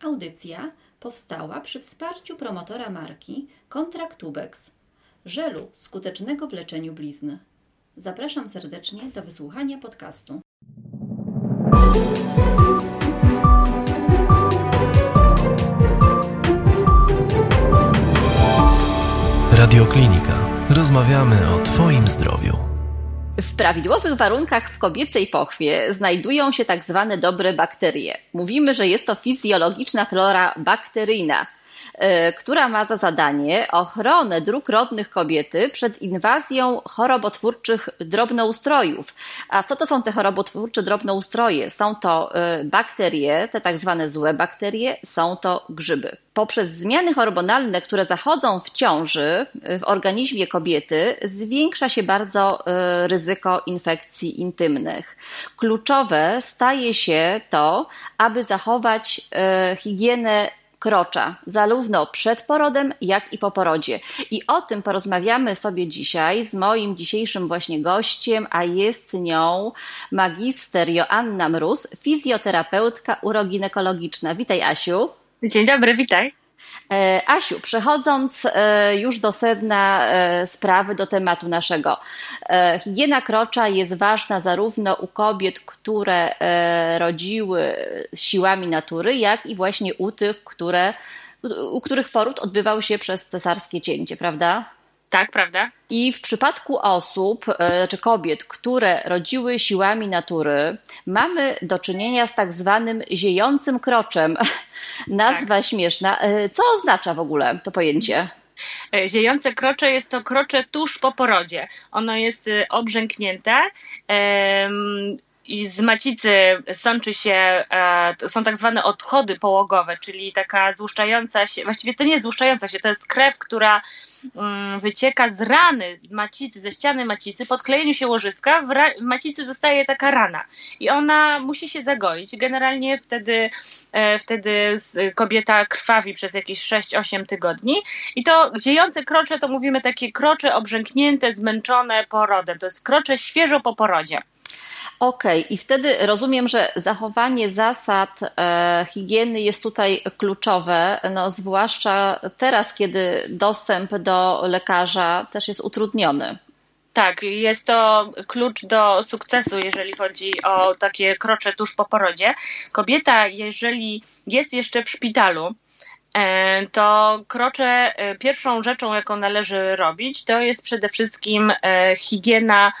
Audycja powstała przy wsparciu promotora marki Kontraktubex, żelu skutecznego w leczeniu blizn. Zapraszam serdecznie do wysłuchania podcastu. Radioklinika. Rozmawiamy o Twoim zdrowiu. W prawidłowych warunkach w kobiecej pochwie znajdują się tak zwane dobre bakterie. Mówimy, że jest to fizjologiczna flora bakteryjna, która ma za zadanie ochronę dróg rodnych kobiety przed inwazją chorobotwórczych drobnoustrojów. A co to są te chorobotwórcze drobnoustroje? Są to e, bakterie, te tak zwane złe bakterie, są to grzyby poprzez zmiany hormonalne, które zachodzą w ciąży w organizmie kobiety, zwiększa się bardzo e, ryzyko infekcji intymnych. Kluczowe staje się to, aby zachować e, higienę krocza, zarówno przed porodem, jak i po porodzie. I o tym porozmawiamy sobie dzisiaj z moim dzisiejszym właśnie gościem, a jest nią magister Joanna Mróz, fizjoterapeutka uroginekologiczna. Witaj Asiu. Dzień dobry, witaj. E, Asiu, przechodząc e, już do sedna e, sprawy, do tematu naszego. Higiena krocza jest ważna zarówno u kobiet, które rodziły siłami natury, jak i właśnie u tych, które, u których poród odbywał się przez cesarskie cięcie, prawda? Tak, prawda? I w przypadku osób e, czy kobiet, które rodziły siłami natury, mamy do czynienia z tak zwanym ziejącym kroczem. Nazwa tak. śmieszna. E, co oznacza w ogóle to pojęcie? E, ziejące krocze jest to krocze tuż po porodzie. Ono jest obrzęknięte i z macicy sączy się, e, są tak zwane odchody połogowe, czyli taka złuszczająca się, właściwie to nie jest złuszczająca się, to jest krew, która mm, wycieka z rany macicy, ze ściany macicy, po odklejeniu się łożyska w, w macicy zostaje taka rana i ona musi się zagoić. Generalnie wtedy, e, wtedy kobieta krwawi przez jakieś 6-8 tygodni i to ziejące krocze to mówimy takie krocze obrzęknięte, zmęczone porodem. To jest krocze świeżo po porodzie. Okej, okay. i wtedy rozumiem, że zachowanie zasad e, higieny jest tutaj kluczowe, no, zwłaszcza teraz, kiedy dostęp do lekarza też jest utrudniony. Tak, jest to klucz do sukcesu, jeżeli chodzi o takie krocze tuż po porodzie. Kobieta, jeżeli jest jeszcze w szpitalu, to krocze, e, pierwszą rzeczą, jaką należy robić, to jest przede wszystkim e, higiena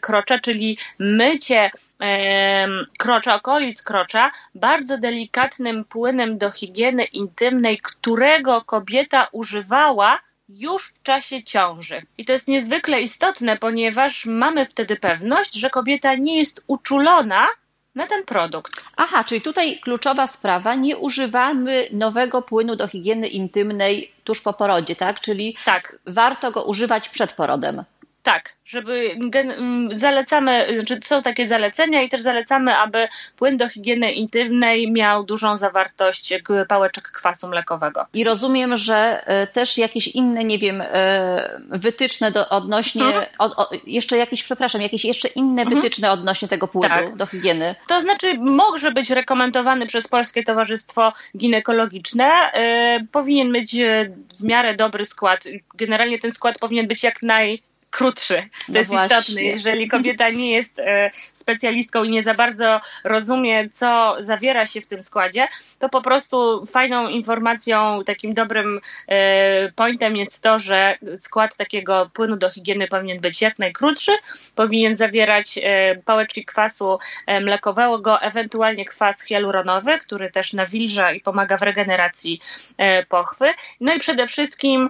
krocza, czyli mycie krocza, okolic krocza bardzo delikatnym płynem do higieny intymnej, którego kobieta używała już w czasie ciąży. I to jest niezwykle istotne, ponieważ mamy wtedy pewność, że kobieta nie jest uczulona na ten produkt. Aha, czyli tutaj kluczowa sprawa, nie używamy nowego płynu do higieny intymnej tuż po porodzie, tak? Czyli tak. warto go używać przed porodem. Tak, żeby zalecamy, znaczy są takie zalecenia i też zalecamy, aby płyn do higieny intymnej miał dużą zawartość pałeczek kwasu mlekowego. I rozumiem, że e, też jakieś inne, nie wiem, e, wytyczne do, odnośnie, mhm. o, jeszcze jakieś, przepraszam, jakieś jeszcze inne mhm. wytyczne odnośnie tego płynu tak. do higieny. To znaczy może być rekomendowany przez Polskie Towarzystwo Ginekologiczne. E, powinien mieć w miarę dobry skład. Generalnie ten skład powinien być jak naj krótszy. To no jest właśnie. istotne. Jeżeli kobieta nie jest e, specjalistką i nie za bardzo rozumie, co zawiera się w tym składzie, to po prostu fajną informacją, takim dobrym e, pointem jest to, że skład takiego płynu do higieny powinien być jak najkrótszy, powinien zawierać e, pałeczki kwasu mlekowego, ewentualnie kwas hialuronowy, który też nawilża i pomaga w regeneracji pochwy. No i przede wszystkim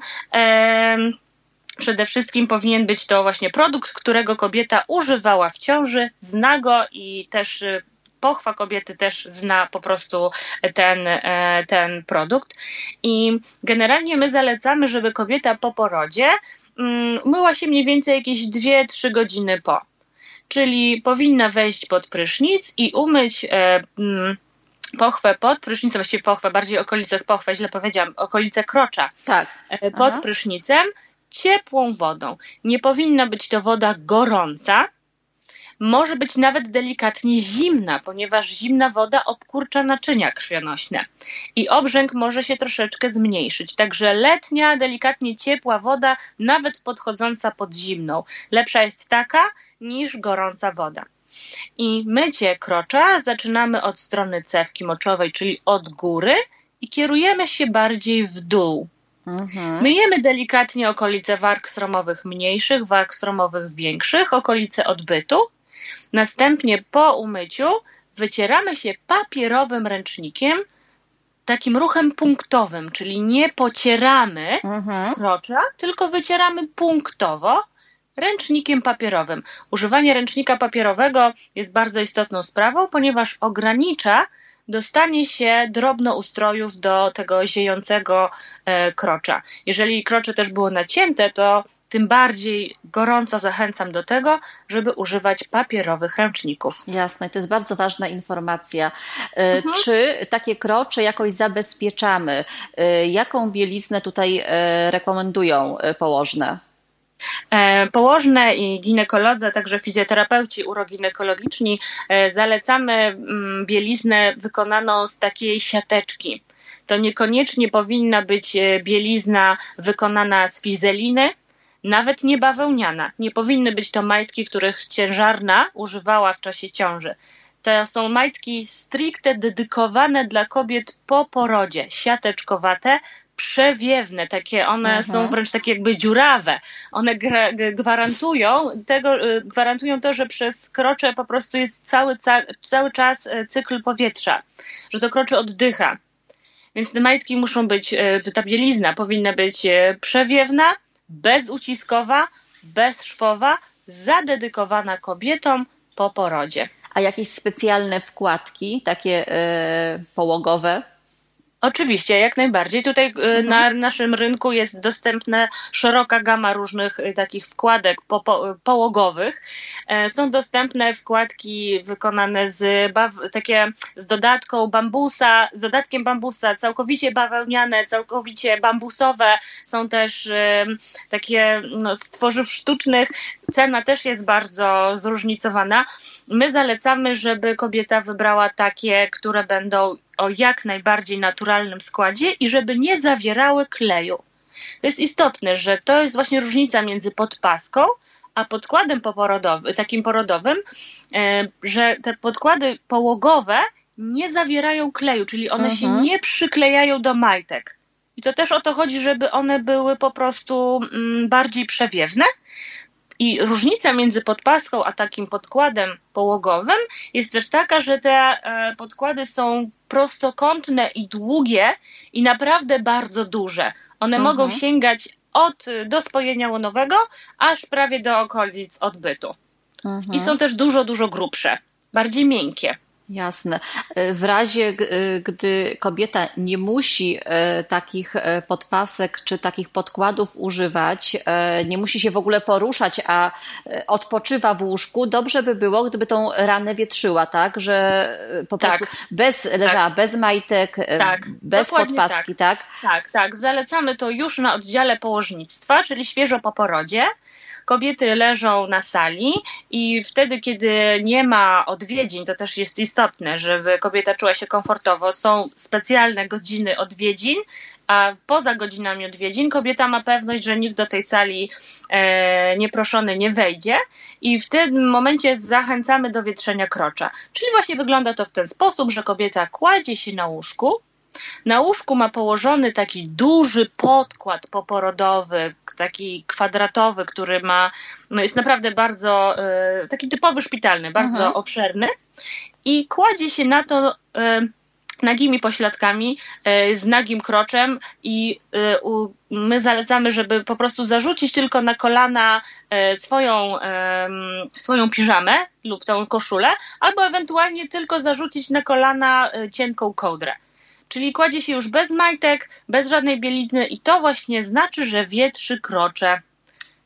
Przede wszystkim powinien być to właśnie produkt, którego kobieta używała w ciąży, zna go i też y, pochwa kobiety też zna po prostu ten, e, ten produkt. I generalnie my zalecamy, żeby kobieta po porodzie mm, myła się mniej więcej jakieś 2-3 godziny po. Czyli powinna wejść pod prysznic i umyć e, mm, pochwę pod prysznicem, właściwie pochwę, bardziej okolice pochwę, źle powiedziałam, okolice krocza tak. E, pod Aha. prysznicem ciepłą wodą. Nie powinna być to woda gorąca, może być nawet delikatnie zimna, ponieważ zimna woda obkurcza naczynia krwionośne i obrzęk może się troszeczkę zmniejszyć. Także letnia, delikatnie ciepła woda, nawet podchodząca pod zimną, lepsza jest taka niż gorąca woda. I mycie krocza zaczynamy od strony cewki moczowej, czyli od góry i kierujemy się bardziej w dół. Mhm. Myjemy delikatnie okolice warg sromowych mniejszych, warg sromowych większych, okolice odbytu. Następnie po umyciu wycieramy się papierowym ręcznikiem, takim ruchem punktowym, czyli nie pocieramy mhm. krocza, tylko wycieramy punktowo ręcznikiem papierowym. Używanie ręcznika papierowego jest bardzo istotną sprawą, ponieważ ogranicza dostanie się drobnoustrojów do tego ziejącego e, krocza. Jeżeli krocze też było nacięte, to tym bardziej gorąco zachęcam do tego, żeby używać papierowych ręczników. Jasne, to jest bardzo ważna informacja. E, mhm. Czy takie krocze jakoś zabezpieczamy? E, jaką bieliznę tutaj rekomendują położne? E, położne i ginekolodzy, także fizjoterapeuci uroginekologiczni e, zalecamy mm, bieliznę wykonaną z takiej siateczki. To niekoniecznie powinna być e, bielizna wykonana z fizeliny, nawet nie bawełniana. Nie powinny być to majtki, których ciężarna używała w czasie ciąży. To są majtki stricte dedykowane dla kobiet po porodzie, siateczkowate, przewiewne, takie one Aha. są wręcz takie jakby dziurawe. One gwarantują tego, y, gwarantują to, że przez krocze po prostu jest cały, cały czas y, cykl powietrza, że to krocze oddycha. Więc te majtki muszą być, y, ta bielizna powinna być przewiewna, bezuciskowa, bezszwowa, zadedykowana kobietom po porodzie. A jakieś specjalne wkładki, takie yy, połogowe, Oczywiście, jak najbardziej. Tutaj y, mhm. na naszym rynku jest dostępna szeroka gama różnych y, takich wkładek po, po, połogowych. E, są dostępne wkładki wykonane z, takie z dodatką bambusa, z dodatkiem bambusa, całkowicie bawełniane, całkowicie bambusowe. Są też takie no, z tworzyw sztucznych. Cena też jest bardzo zróżnicowana. My zalecamy, żeby kobieta wybrała takie, które będą o jak najbardziej naturalnym składzie i żeby nie zawierały kleju. To jest istotne, że to jest właśnie różnica między podpaską a podkładem poporodowym, takim porodowym, e, że te podkłady połogowe nie zawierają kleju, czyli one mhm. się nie przyklejają do majtek. I to też o to chodzi, żeby one były po prostu mm, bardziej przewiewne. I różnica między podpaską a takim podkładem połogowym jest też taka, że te e, podkłady są prostokątne i długie i naprawdę bardzo duże. One mhm. mogą sięgać od do spojenia łonowego, aż prawie do okolic odbytu. Mhm. I są też dużo, dużo grubsze, bardziej miękkie. Jasne. E, w razie, e, gdy kobieta nie musi e, takich podpasek czy takich podkładów używać, nie musi się w ogóle poruszać, a odpoczywa w łóżku, dobrze by było, gdyby tą ranę wietrzyła, tak? Że po tak. prostu bez, leżała tak. bez majtek, tak. bez podpaski, tak. tak? Tak, tak. Zalecamy to już na oddziale położnictwa, czyli świeżo po porodzie kobiety leżą na sali i wtedy, kiedy nie ma odwiedzin, to też jest istotne, żeby kobieta czuła się komfortowo. Są specjalne godziny odwiedzin, a poza godzinami odwiedzin kobieta ma pewność, że nikt do tej sali e, nieproszony nie wejdzie i w tym momencie zachęcamy do wietrzenia krocza. Czyli właśnie wygląda to w ten sposób, że kobieta kładzie się na łóżku, na łóżku ma położony taki duży podkład poporodowy, taki kwadratowy, który ma, no jest naprawdę bardzo, y, taki typowy szpitalny, bardzo mhm. obszerny i kładzie się na to y, nagimi pośladkami, y, z nagim kroczem i my zalecamy, żeby po prostu zarzucić tylko na kolana swoją, swoją piżamę lub tą koszulę, albo ewentualnie tylko zarzucić na kolana cienką kołdrę. Czyli kładzie się już bez majtek, bez żadnej bielizny i to właśnie znaczy, że wie trzy krocze.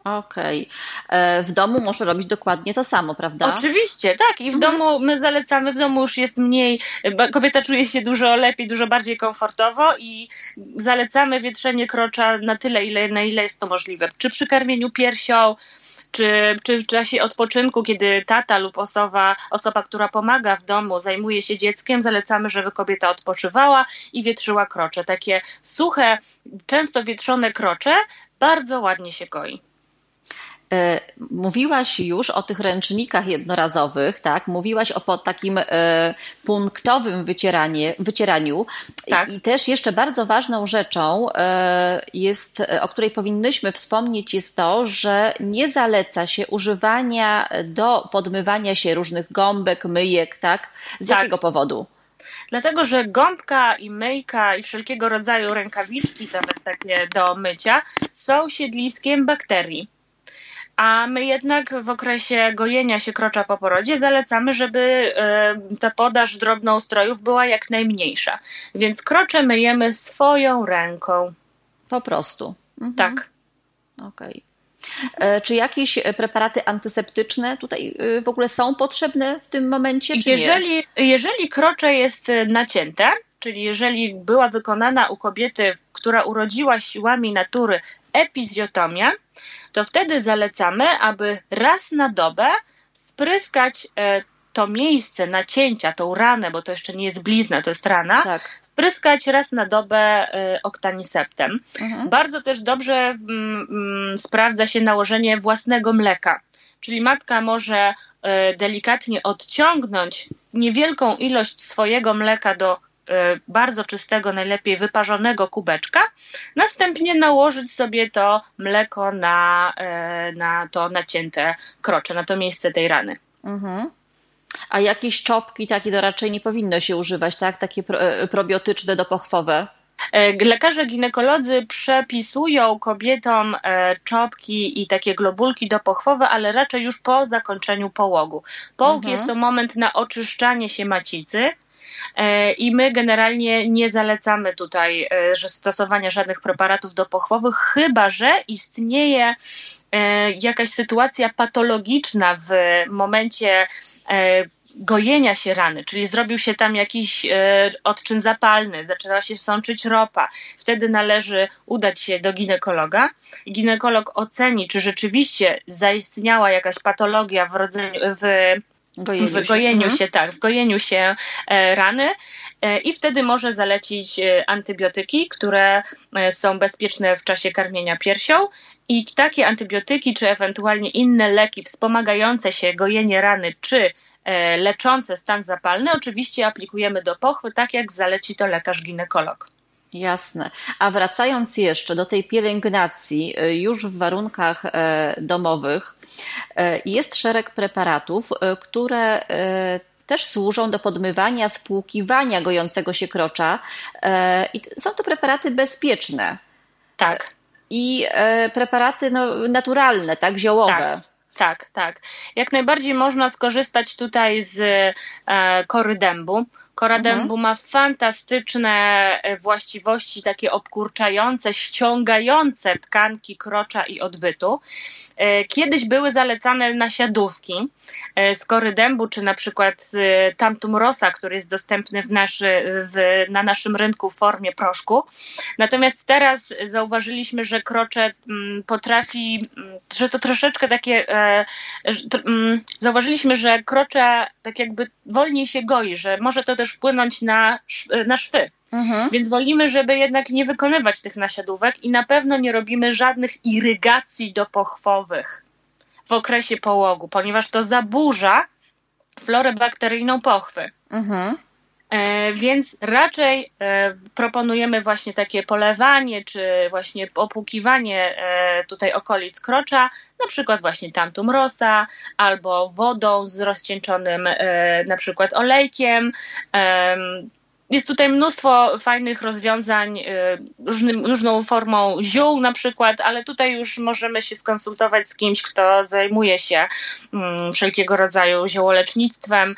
Okej. Okay. W domu może robić dokładnie to samo, prawda? Oczywiście, tak. I w mhm. domu my zalecamy, w domu już jest mniej, kobieta czuje się dużo lepiej, dużo bardziej komfortowo i zalecamy wietrzenie krocza na tyle, ile, na ile jest to możliwe. Czy przy karmieniu piersią, czy, czy w czasie odpoczynku, kiedy tata lub osoba, osoba, która pomaga w domu, zajmuje się dzieckiem, zalecamy, żeby kobieta odpoczywała i wietrzyła krocze. Takie suche, często wietrzone krocze bardzo ładnie się goi. E, mówiłaś już o tych ręcznikach jednorazowych, tak? Mówiłaś o takim e, punktowym wycieranie, wycieraniu. Tak. I też jeszcze bardzo ważną rzeczą e, jest, o której powinnyśmy wspomnieć, jest to, że nie zaleca się używania do podmywania się różnych gąbek, myjek, tak? Z tak. jakiego powodu? Dlatego, że gąbka i myjka i wszelkiego rodzaju rękawiczki, nawet takie do mycia, są siedliskiem bakterii a my jednak w okresie gojenia się krocza po porodzie zalecamy, żeby e, ta podaż drobnoustrojów była jak najmniejsza. Więc krocze myjemy swoją ręką. Po prostu. Mhm. Tak. Okej. Okay. E, czy jakieś preparaty antyseptyczne tutaj e, w ogóle są potrzebne w tym momencie? Czy jeżeli, nie? jeżeli krocze jest nacięte, czyli jeżeli była wykonana u kobiety, która urodziła siłami natury epizjotomia, to wtedy zalecamy, aby raz na dobę spryskać e, to miejsce nacięcia, tą ranę, bo to jeszcze nie jest blizna, to jest rana, tak. spryskać raz na dobę e, oktaniseptem. Mhm. Bardzo też dobrze mm, mm, sprawdza się nałożenie własnego mleka. Czyli matka może e, delikatnie odciągnąć niewielką ilość swojego mleka do bardzo czystego, najlepiej wyparzonego kubeczka, następnie nałożyć sobie to mleko na, y, na to nacięte krocze, na to miejsce tej rany. Mhm. A jakieś czopki takie to raczej nie powinno się używać, tak? Takie y, probiotyczne dopochwowe? Lekarze ginekolodzy przepisują kobietom czopki i takie globulki dopochwowe, ale raczej już po zakończeniu połogu. Połóg mhm. jest to moment na oczyszczanie się macicy, E, i my generalnie nie zalecamy tutaj e, stosowania żadnych preparatów dopochwowych, chyba że istnieje e, jakaś sytuacja patologiczna w momencie gojenia się rany, czyli zrobił się tam jakiś odczyn zapalny, zaczęła się sączyć ropa, wtedy należy udać się do ginekologa. Ginekolog oceni, czy rzeczywiście zaistniała jakaś patologia w, rodzeniu, w Gojeniu w gojeniu się, mhm. się tak, w gojeniu się e, rany e, i wtedy może zalecić e, antybiotyki, które są bezpieczne w czasie karmienia piersią i takie antybiotyki, czy ewentualnie inne leki wspomagające się gojenie rany, czy leczące stan zapalny, oczywiście aplikujemy do pochwy, tak jak zaleci to lekarz ginekolog. Jasne. A wracając jeszcze do tej pielęgnacji, y, już w warunkach e, domowych, e, jest szereg preparatów, e, które też służą do podmywania, spłukiwania gojącego się krocza. I są to preparaty bezpieczne. Tak. I preparaty no, naturalne, tak, ziołowe. Tak. Tak, tak. Jak najbardziej można skorzystać tutaj z e, kory dębu. Kora mhm. ma fantastyczne e, właściwości, takie obkurczające, ściągające tkanki krocza i odbytu. E, kiedyś były zalecane nasiadówki e, z kory dębu, czy na przykład z tamtum rosa, który jest dostępny w naszy, w, na naszym rynku w formie proszku. Natomiast teraz zauważyliśmy, że krocze mm, potrafi, mm, że to troszeczkę takie, mm, zauważyliśmy, że krocze tak jakby wolniej się goi, że może to też wpłynąć na, na szwy. Mhm. Więc wolimy, żeby jednak nie wykonywać tych nasiadówek i na pewno nie robimy żadnych irygacji dopochwowych w okresie połogu, ponieważ to zaburza florę bakteryjną pochwy. Mhm. E, więc raczej e, proponujemy właśnie takie polewanie, czy właśnie opłukiwanie e, tutaj okolic krocza, na przykład właśnie tamtum rosa, albo wodą z rozcieńczonym na przykład olejkiem, jest tutaj mnóstwo fajnych rozwiązań, y, różnym, różną formą ziół na przykład, ale tutaj już możemy się skonsultować z kimś, kto zajmuje się mm, wszelkiego rodzaju ziołolecznictwem.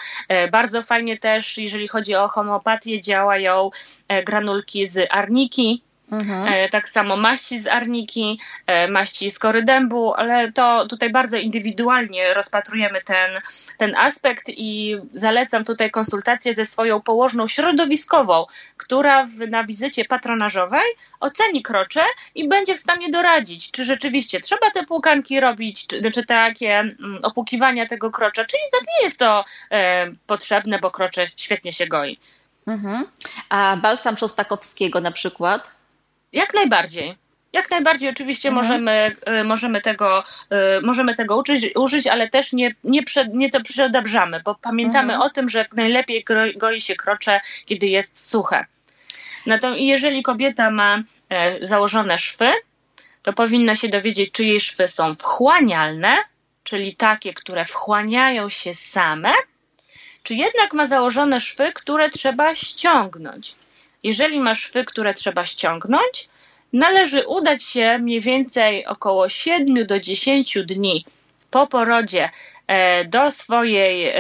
Y, bardzo fajnie też, jeżeli chodzi o homeopatię, działają y, granulki z arniki, Mhm. Tak samo maści z arniki, maści z kory dębu, ale to tutaj bardzo indywidualnie rozpatrujemy ten, ten aspekt i zalecam tutaj konsultację ze swoją położną środowiskową, która w, na wizycie patronażowej oceni krocze i będzie w stanie doradzić, czy rzeczywiście trzeba te płukanki robić, czy, czy takie mm, opłukiwania tego krocza, czyli tak nie jest to e, potrzebne, bo krocze świetnie się goi. Mhm. A balsam Szostakowskiego na przykład? Jak najbardziej. Jak najbardziej oczywiście mhm. możemy, y, możemy, tego, y, możemy tego uczyć, użyć, ale też nie, nie, przed, nie to przedabrzamy, bo pamiętamy mhm. o tym, że najlepiej goi się krocze, kiedy jest suche. Natomiast jeżeli kobieta ma e, założone szwy, to powinna się dowiedzieć, czy jej szwy są wchłanialne, czyli takie, które wchłaniają się same, czy jednak ma założone szwy, które trzeba ściągnąć. Jeżeli ma szwy, które trzeba ściągnąć, należy udać się mniej więcej około 7 do 10 dni po porodzie e, do swojej e,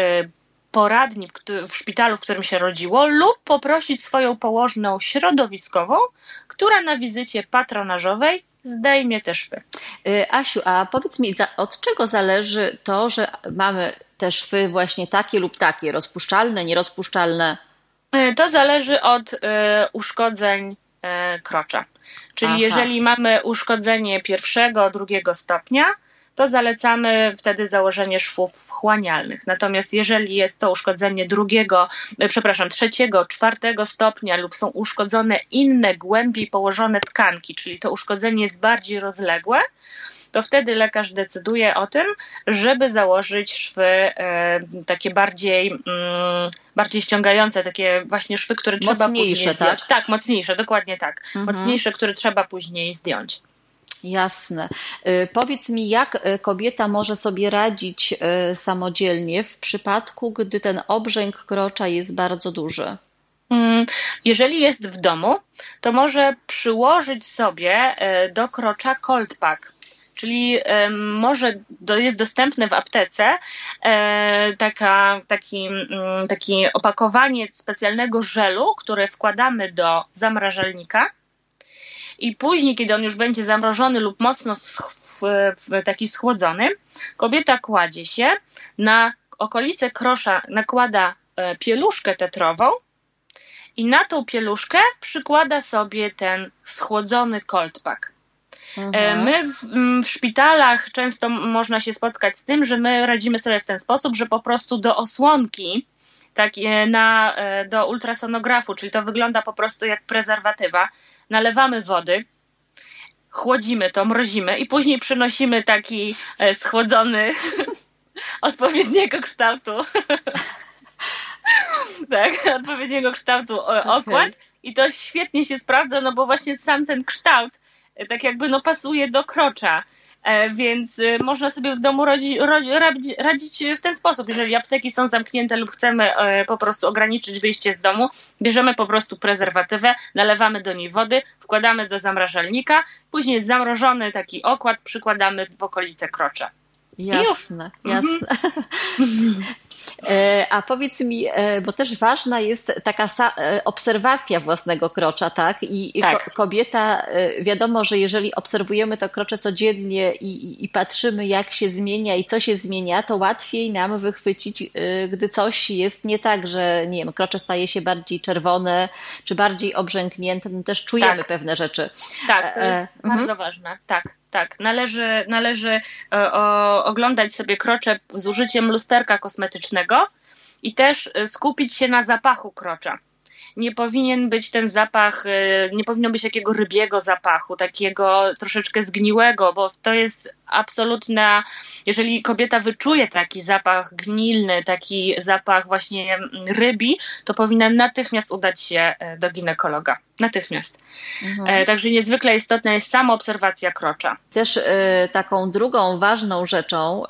poradni w, szpitalu, w którym się rodziło, lub poprosić swoją położną środowiskową, która na wizycie patronażowej zdejmie te szwy. E, Asiu, a powiedz mi, od czego zależy to, że mamy te szwy właśnie takie lub takie, rozpuszczalne, nierozpuszczalne? To zależy od uszkodzeń krocza. Czyli Aha. jeżeli mamy uszkodzenie pierwszego, drugiego stopnia, to zalecamy wtedy założenie szwów wchłanialnych. Natomiast jeżeli jest to uszkodzenie drugiego, e, przepraszam, trzeciego, czwartego stopnia lub są uszkodzone inne, głębiej położone tkanki, czyli to uszkodzenie jest bardziej rozległe, to wtedy lekarz decyduje o tym, żeby założyć szwy e, takie bardziej, mm, bardziej ściągające, takie właśnie szwy, które trzeba później tak? zdjąć. Tak, mocniejsze, dokładnie tak. Mhm. Mocniejsze, które trzeba później zdjąć. Jasne. E, powiedz mi, jak e, kobieta może sobie radzić samodzielnie w przypadku, gdy ten obrzęk krocza jest bardzo duży? Mm, jeżeli jest w domu, to może przyłożyć sobie do krocza coldpack czyli może jest dostępne w aptece e, taka, taki, mm, taki opakowanie specjalnego żelu, które wkładamy do zamrażalnika i później, kiedy on już będzie zamrożony lub mocno w, w, w taki schłodzony, kobieta kładzie się na okolice krosza, nakłada e, pieluszkę tetrową i na tą pieluszkę przykłada sobie ten schłodzony coldpack. Mhm. My w, w, szpitalach często można się spotkać z tym, że my radzimy sobie w ten sposób, że po prostu do osłonki tak, na, e, do ultrasonografu, czyli to wygląda po prostu jak prezerwatywa, nalewamy wody, chłodzimy to, mrozimy i później przynosimy taki e, schłodzony odpowiedniego kształtu tak, odpowiedniego kształtu okład okay. i to świetnie się sprawdza, no bo właśnie sam ten kształt tak jakby no pasuje do krocza. E, więc y, można sobie w domu radzi, radzić, radzić w ten sposób. Jeżeli apteki są zamknięte lub chcemy e, po prostu ograniczyć wyjście z domu, bierzemy po prostu prezerwatywę, nalewamy do niej wody, wkładamy do zamrażalnika, później zamrożony taki okład przykładamy w okolice krocza. Jasne, jasne. Mhm. E, a powiedz mi, e, bo też ważna jest taka e, obserwacja własnego krocza, tak? I tak. kobieta, wiadomo, że jeżeli obserwujemy to krocze codziennie i, i, i, patrzymy, jak się zmienia i co się zmienia, to łatwiej nam wychwycić, gdy coś jest nie tak, że nie wiem, krocze staje się bardziej czerwone, czy bardziej obrzęknięte, no też czujemy tak. pewne rzeczy. Tak, to jest e, bardzo mhm. ważne, tak. Tak, należy, należy e, o, oglądać sobie krocze z użyciem lusterka kosmetycznego i też e, skupić się na zapachu krocza. Nie powinien być ten zapach, y, nie powinno być takiego rybiego zapachu, takiego troszeczkę zgniłego, bo to jest absolutna, jeżeli kobieta wyczuje taki zapach gnilny, taki zapach właśnie rybi, to powinna natychmiast udać się e, do ginekologa. Natychmiast. Mhm. E, także niezwykle istotna jest sama obserwacja krocza. Też y, taką drugą ważną rzeczą,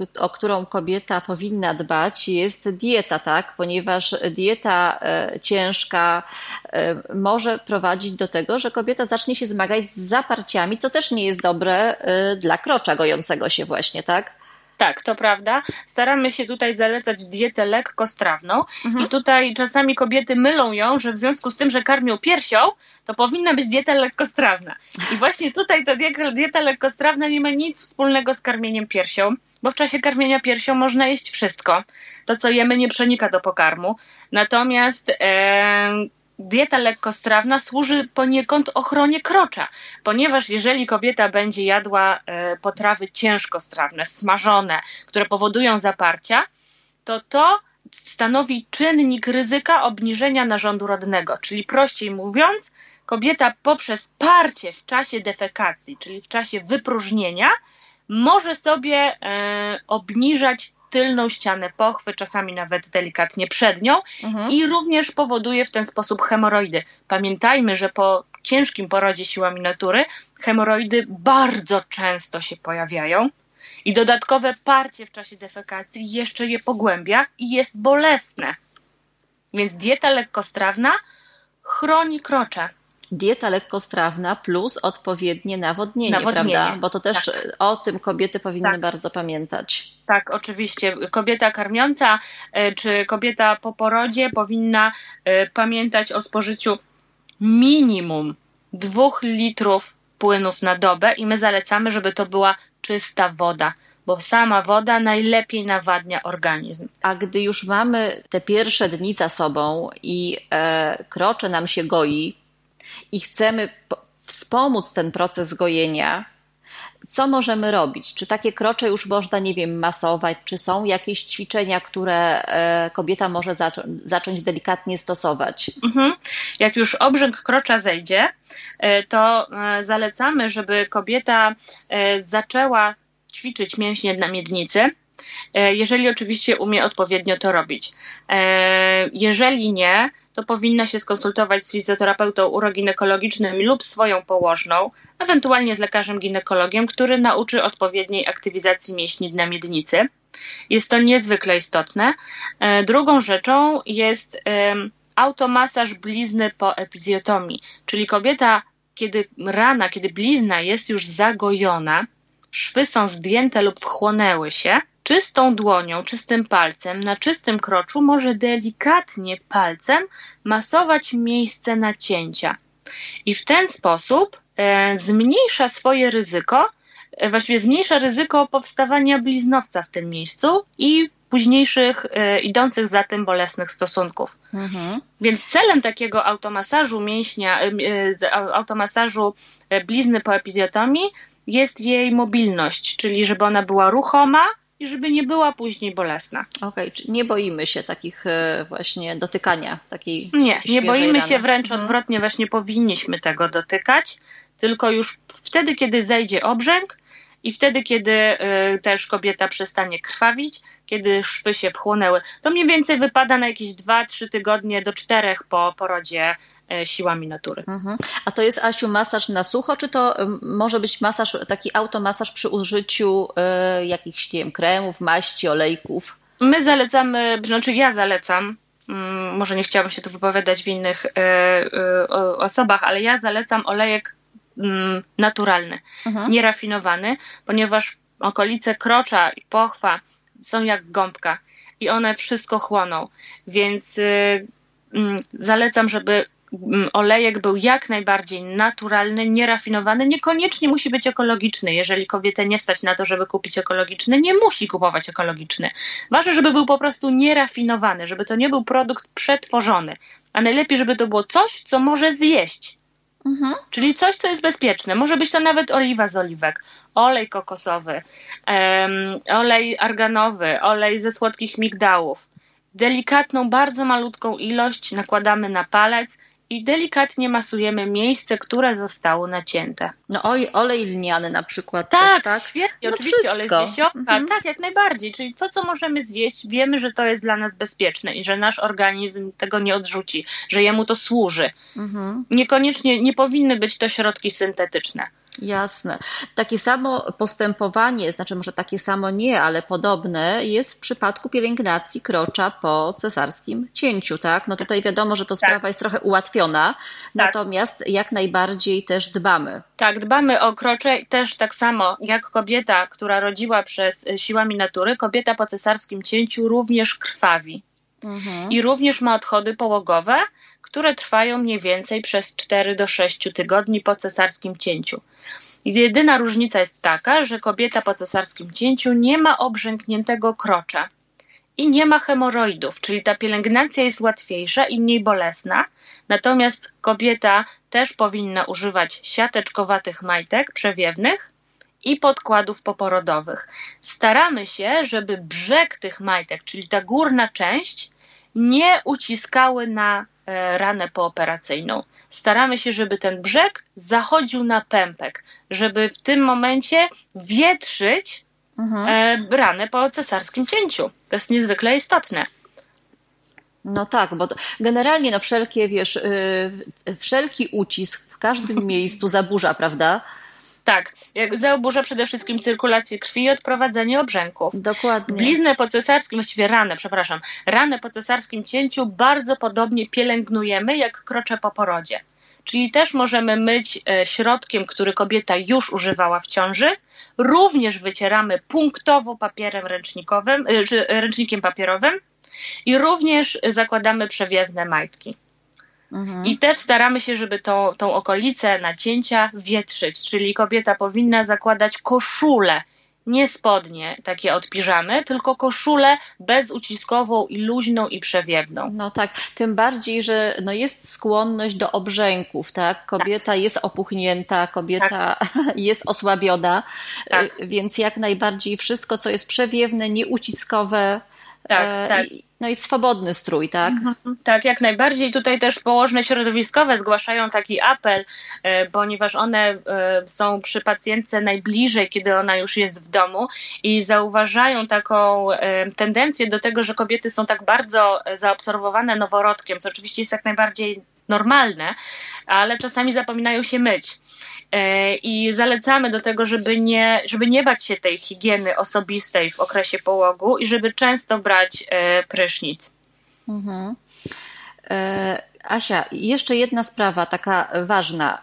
y, o którą kobieta powinna dbać, jest dieta, tak? Ponieważ dieta y, ciężka może prowadzić do tego, że kobieta zacznie się zmagać z zaparciami, co też nie jest dobre y, dla krocza gojącego się właśnie, tak? Tak, to prawda. Staramy się tutaj zalecać dietę lekkostrawną Mhm. i tutaj czasami kobiety mylą ją, że w związku z tym, że karmią piersią, to powinna być dieta lekkostrawna. I właśnie tutaj ta dieta, lekkostrawna nie ma nic wspólnego z karmieniem piersią, bo w czasie karmienia piersią można jeść wszystko. To, co jemy, nie przenika do pokarmu. Natomiast e, dieta lekkostrawna służy poniekąd ochronie krocza, ponieważ jeżeli kobieta będzie jadła e, potrawy ciężkostrawne, smażone, które powodują zaparcia, to to stanowi czynnik ryzyka obniżenia narządu rodnego. Czyli prościej mówiąc, kobieta poprzez parcie w czasie defekacji, czyli w czasie wypróżnienia, może sobie e, obniżać tylną ścianę pochwy, czasami nawet delikatnie przednią Mhm. i również powoduje w ten sposób hemoroidy. Pamiętajmy, że po ciężkim porodzie siłami natury hemoroidy bardzo często się pojawiają i dodatkowe parcie w czasie defekacji jeszcze je pogłębia i jest bolesne. Więc dieta lekkostrawna chroni krocze. Dieta lekkostrawna plus odpowiednie nawodnienie, Nawodnienie, prawda? Bo to też tak. o tym kobiety powinny Tak. bardzo pamiętać. Tak, oczywiście. Kobieta karmiąca e, czy kobieta po porodzie powinna e, pamiętać o spożyciu minimum dwóch litrów płynów na dobę i my zalecamy, żeby to była czysta woda, bo sama woda najlepiej nawadnia organizm. A gdy już mamy te pierwsze dni za sobą i e, krocze nam się goi i chcemy po- wspomóc ten proces gojenia, co możemy robić? Czy takie krocze już można, nie wiem, masować? Czy są jakieś ćwiczenia, które e, kobieta może zaczą- zacząć delikatnie stosować? Mhm. Jak już obrzęk krocza zejdzie, e, to e, zalecamy, żeby kobieta zaczęła ćwiczyć mięśnie na miednicy, jeżeli oczywiście umie odpowiednio to robić. E, Jeżeli nie, to powinna się skonsultować z fizjoterapeutą uroginekologicznym lub swoją położną, ewentualnie z lekarzem ginekologiem, który nauczy odpowiedniej aktywizacji mięśni na miednicy. Jest to niezwykle istotne. E, Drugą rzeczą jest automasaż blizny po epizjotomii, czyli kobieta, kiedy rana, kiedy blizna jest już zagojona, szwy są zdjęte lub wchłonęły się, czystą dłonią, czystym palcem na czystym kroczu może delikatnie palcem masować miejsce nacięcia. I w ten sposób e, zmniejsza swoje ryzyko, e, właściwie zmniejsza ryzyko powstawania bliznowca w tym miejscu i późniejszych e, idących za tym bolesnych stosunków. Mhm. Więc celem takiego automasażu mięśnia, e, e, automasażu e, blizny po epizjotomii jest jej mobilność, czyli żeby ona była ruchoma i żeby nie była później bolesna. Okej, czyli nie boimy się takich e, właśnie dotykania takiej Nie, nie boimy rany. się, wręcz Mhm. odwrotnie, właśnie powinniśmy tego dotykać, tylko już wtedy, kiedy zejdzie obrzęk i wtedy, kiedy y, też kobieta przestanie krwawić, kiedy szwy się wchłonęły. To mniej więcej wypada na jakieś 2-3 tygodnie do 4 po porodzie y, siłami natury. Mhm. A to jest, Asiu, masaż na sucho, czy to ym, może być masaż, taki automasaż przy użyciu y, jakichś, nie wiem, kremów, maści, olejków? My zalecamy, znaczy ja zalecam, mm, może nie chciałabym się tu wypowiadać w innych y, y, osobach, ale ja zalecam olejek naturalny, Mhm. nierafinowany, ponieważ okolice krocza i pochwa są jak gąbka i one wszystko chłoną, więc y, mm, zalecam, żeby mm, olejek był jak najbardziej naturalny, nierafinowany, niekoniecznie musi być ekologiczny. Jeżeli kobietę nie stać na to, żeby kupić ekologiczny, nie musi kupować ekologiczny. Ważne, żeby był po prostu nierafinowany, żeby to nie był produkt przetworzony, a najlepiej, żeby to było coś, co może zjeść. Mhm. Czyli coś, co jest bezpieczne. Może być to nawet oliwa z oliwek, olej kokosowy, em, olej arganowy, olej ze słodkich migdałów. Delikatną, bardzo malutką ilość nakładamy na palec i delikatnie masujemy miejsce, które zostało nacięte. No oj, olej lniany na przykład. Tak, też, tak? świetnie. No Oczywiście olej z wszystko. jesiołka, Mhm. tak, jak najbardziej. Czyli to, co możemy zjeść, wiemy, że to jest dla nas bezpieczne i że nasz organizm tego nie odrzuci, że jemu to służy. Mhm. Niekoniecznie nie powinny być to środki syntetyczne. Jasne. Takie samo postępowanie, znaczy może takie samo nie, ale podobne jest w przypadku pielęgnacji krocza po cesarskim cięciu, tak? No tutaj wiadomo, że to tak. sprawa jest trochę ułatwiona, tak. natomiast jak najbardziej też dbamy. Tak, dbamy o krocze też tak samo jak kobieta, która rodziła przez siłami natury, kobieta po cesarskim cięciu również krwawi. Mhm. I również ma odchody połogowe, które trwają mniej więcej przez 4 do 6 tygodni po cesarskim cięciu. Jedyna różnica jest taka, że kobieta po cesarskim cięciu nie ma obrzękniętego krocza i nie ma hemoroidów, czyli ta pielęgnacja jest łatwiejsza i mniej bolesna. Natomiast kobieta też powinna używać siateczkowatych majtek przewiewnych i podkładów poporodowych. Staramy się, żeby brzeg tych majtek, czyli ta górna część, nie uciskały na ranę pooperacyjną. Staramy się, żeby ten brzeg zachodził na pępek, żeby w tym momencie wietrzyć mhm. E, ranę po cesarskim cięciu. To jest niezwykle istotne. No tak, bo generalnie no wszelkie, wiesz, yy, wszelki ucisk w każdym miejscu zaburza, prawda? Tak, zaburza przede wszystkim cyrkulację krwi i odprowadzenie obrzęków. Dokładnie. Bliznę po cesarskim, właściwie ranę, przepraszam, ranę po cesarskim cięciu bardzo podobnie pielęgnujemy jak krocze po porodzie. Czyli też możemy myć e, środkiem, który kobieta już używała w ciąży. Również wycieramy punktowo papierem ręcznikowym, e, czy ręcznikiem papierowym i również zakładamy przewiewne majtki. Mhm. I też staramy się, żeby tą, tą okolicę nacięcia wietrzyć, czyli kobieta powinna zakładać koszulę, nie spodnie takie od piżamy, tylko koszulę bezuciskową i luźną i przewiewną. No tak, tym bardziej, że no jest skłonność do obrzęków, tak? Kobieta tak. jest opuchnięta, kobieta tak. jest osłabiona, tak. więc jak najbardziej wszystko, co jest przewiewne, nieuciskowe, tak, e, tak. No i swobodny strój, tak? Mhm, tak, jak najbardziej. Tutaj też położne środowiskowe zgłaszają taki apel, e, ponieważ one e, są przy pacjentce najbliżej, kiedy ona już jest w domu i zauważają taką tendencję do tego, że kobiety są tak bardzo zaobserwowane noworodkiem, co oczywiście jest jak najbardziej normalne, ale czasami zapominają się myć. E, I zalecamy do tego, żeby nie, żeby nie bać się tej higieny osobistej w okresie połogu i żeby często brać e, prysznic. Mhm. E, Asia, jeszcze jedna sprawa taka ważna.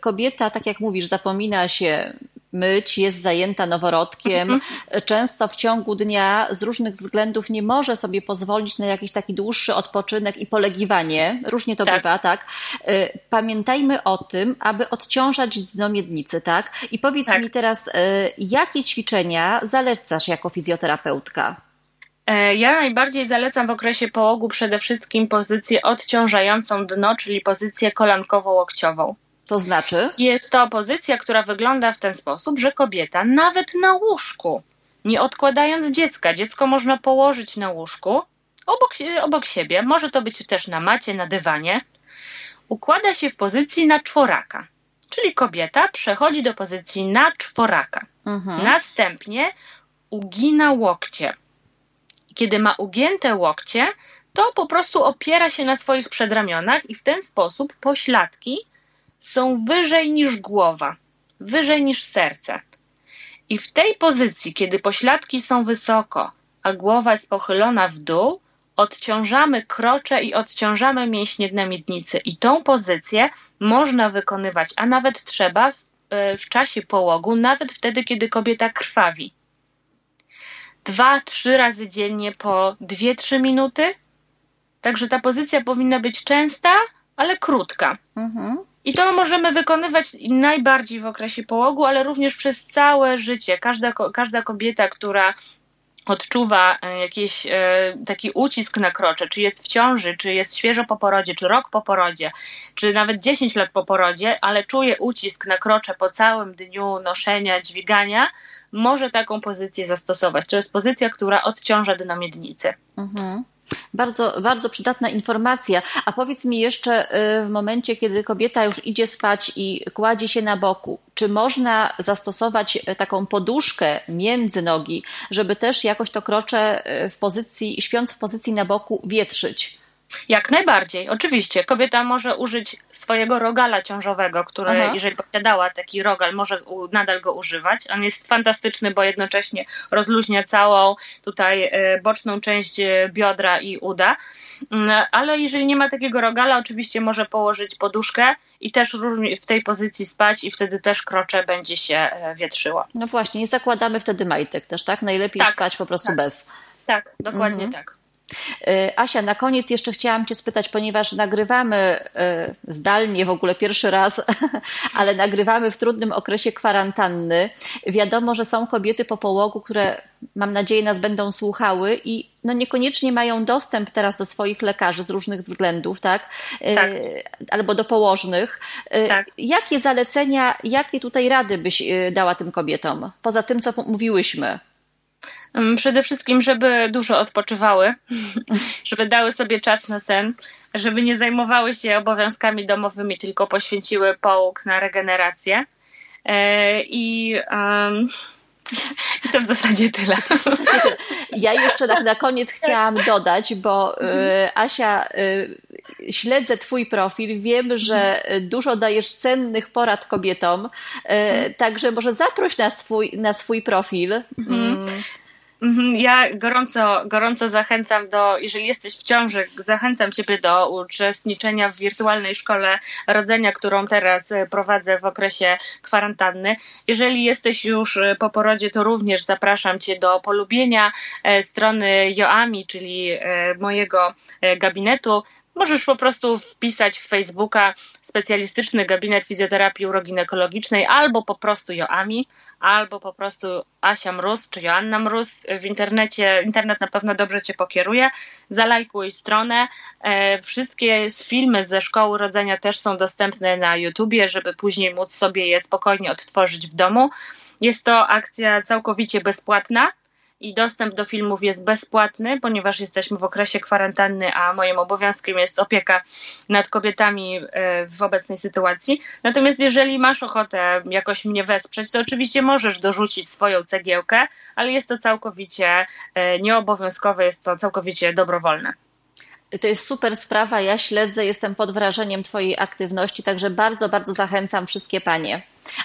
Kobieta, tak jak mówisz, zapomina się myć, jest zajęta noworodkiem, mhm. często w ciągu dnia z różnych względów nie może sobie pozwolić na jakiś taki dłuższy odpoczynek i polegiwanie. Różnie to tak. bywa, tak? Y, pamiętajmy o tym, aby odciążać dno miednicy, tak? I powiedz tak. mi teraz, y, jakie ćwiczenia zalecasz jako fizjoterapeutka? E, ja najbardziej zalecam w okresie połogu przede wszystkim pozycję odciążającą dno, czyli pozycję kolankowo-łokciową. To znaczy? Jest to pozycja, która wygląda w ten sposób, że kobieta nawet na łóżku, nie odkładając dziecka, dziecko można położyć na łóżku obok, obok siebie, może to być też na macie, na dywanie, układa się w pozycji na czworaka. Czyli kobieta przechodzi do pozycji na czworaka. Mhm. Następnie ugina łokcie. Kiedy ma ugięte łokcie, to po prostu opiera się na swoich przedramionach i w ten sposób pośladki są wyżej niż głowa, wyżej niż serce. I w tej pozycji, kiedy pośladki są wysoko, a głowa jest pochylona w dół, odciążamy krocze i odciążamy mięśnie dna miednicy. I tą pozycję można wykonywać, a nawet trzeba w, e, w czasie połogu, nawet wtedy, kiedy kobieta krwawi. Dwa, trzy razy dziennie po dwie, trzy minuty. Także ta pozycja powinna być częsta, ale krótka. Mhm. I to możemy wykonywać najbardziej w okresie połogu, ale również przez całe życie. Każda, każda kobieta, która odczuwa e, jakiś e, taki ucisk na krocze, czy jest w ciąży, czy jest świeżo po porodzie, czy rok po porodzie, czy nawet 10 lat po porodzie, ale czuje ucisk na krocze po całym dniu noszenia, dźwigania, może taką pozycję zastosować. To jest pozycja, która odciąża dno miednicy. Mhm. Bardzo, bardzo przydatna informacja. A powiedz mi jeszcze y, w momencie, kiedy kobieta już idzie spać i kładzie się na boku, czy można zastosować y, taką poduszkę między nogi, żeby też jakoś to krocze y, w pozycji, śpiąc w pozycji na boku, wietrzyć? Jak najbardziej, oczywiście. Kobieta może użyć swojego rogala ciążowego, który, Aha. jeżeli posiadała taki rogal, może nadal go używać. On jest fantastyczny, bo jednocześnie rozluźnia całą tutaj e, boczną część e, biodra i uda. Mm, ale jeżeli nie ma takiego rogala, oczywiście może położyć poduszkę i też w tej pozycji spać i wtedy też krocze będzie się e, wietrzyło. No właśnie, nie zakładamy wtedy majtek też, tak? Najlepiej tak, spać po prostu tak. bez. Tak, dokładnie mhm. tak. E, Asia, na koniec jeszcze chciałam Cię spytać, ponieważ nagrywamy e, zdalnie w ogóle pierwszy raz, ale nagrywamy w trudnym okresie kwarantanny. Wiadomo, że są kobiety po połogu, które mam nadzieję nas będą słuchały i no niekoniecznie mają dostęp teraz do swoich lekarzy z różnych względów, tak? E, tak. Albo do położnych. Tak. Jakie zalecenia, jakie tutaj rady byś dała tym kobietom? Poza tym, co mówiłyśmy. Mm, przede wszystkim, żeby dużo odpoczywały, żeby dały sobie czas na sen, żeby nie zajmowały się obowiązkami domowymi, tylko poświęciły połóg na regenerację. E, I, um, i to w zasadzie tyle. Ja jeszcze tak na koniec chciałam dodać, bo y, Asia, y, śledzę Twój profil, wiem, że dużo dajesz cennych porad kobietom, y, także może zaproś na swój, na swój profil. Mhm. Mhm, ja gorąco, gorąco zachęcam do, jeżeli jesteś w ciąży, zachęcam Ciebie do uczestniczenia w wirtualnej szkole rodzenia, którą teraz e, prowadzę w okresie kwarantanny. Jeżeli jesteś już e, po porodzie, to również zapraszam Cię do polubienia e, strony Joami, czyli mojego gabinetu. Możesz po prostu wpisać w Facebooka specjalistyczny gabinet fizjoterapii uroginekologicznej albo po prostu Joami, albo po prostu Asia Mróz czy Joanna Mróz. W internecie, internet na pewno dobrze Cię pokieruje. Zalajkuj stronę. E, wszystkie filmy ze szkoły rodzenia też są dostępne na YouTubie, żeby później móc sobie je spokojnie odtworzyć w domu. Jest to akcja całkowicie bezpłatna i dostęp do filmów jest bezpłatny, ponieważ jesteśmy w okresie kwarantanny, a moim obowiązkiem jest opieka nad kobietami e, w obecnej sytuacji. Natomiast jeżeli masz ochotę jakoś mnie wesprzeć, to oczywiście możesz dorzucić swoją cegiełkę, ale jest to całkowicie e, nieobowiązkowe, jest to całkowicie dobrowolne. To jest super sprawa. Ja śledzę, jestem pod wrażeniem Twojej aktywności, także bardzo, bardzo zachęcam wszystkie panie.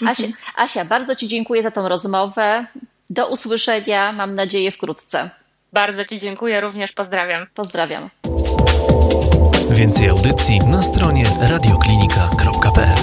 Asia, mhm. Asia, bardzo Ci dziękuję za tą rozmowę. Do usłyszenia, mam nadzieję, wkrótce. Bardzo Ci dziękuję, również pozdrawiam. Pozdrawiam. Więcej audycji na stronie radioklinika.pl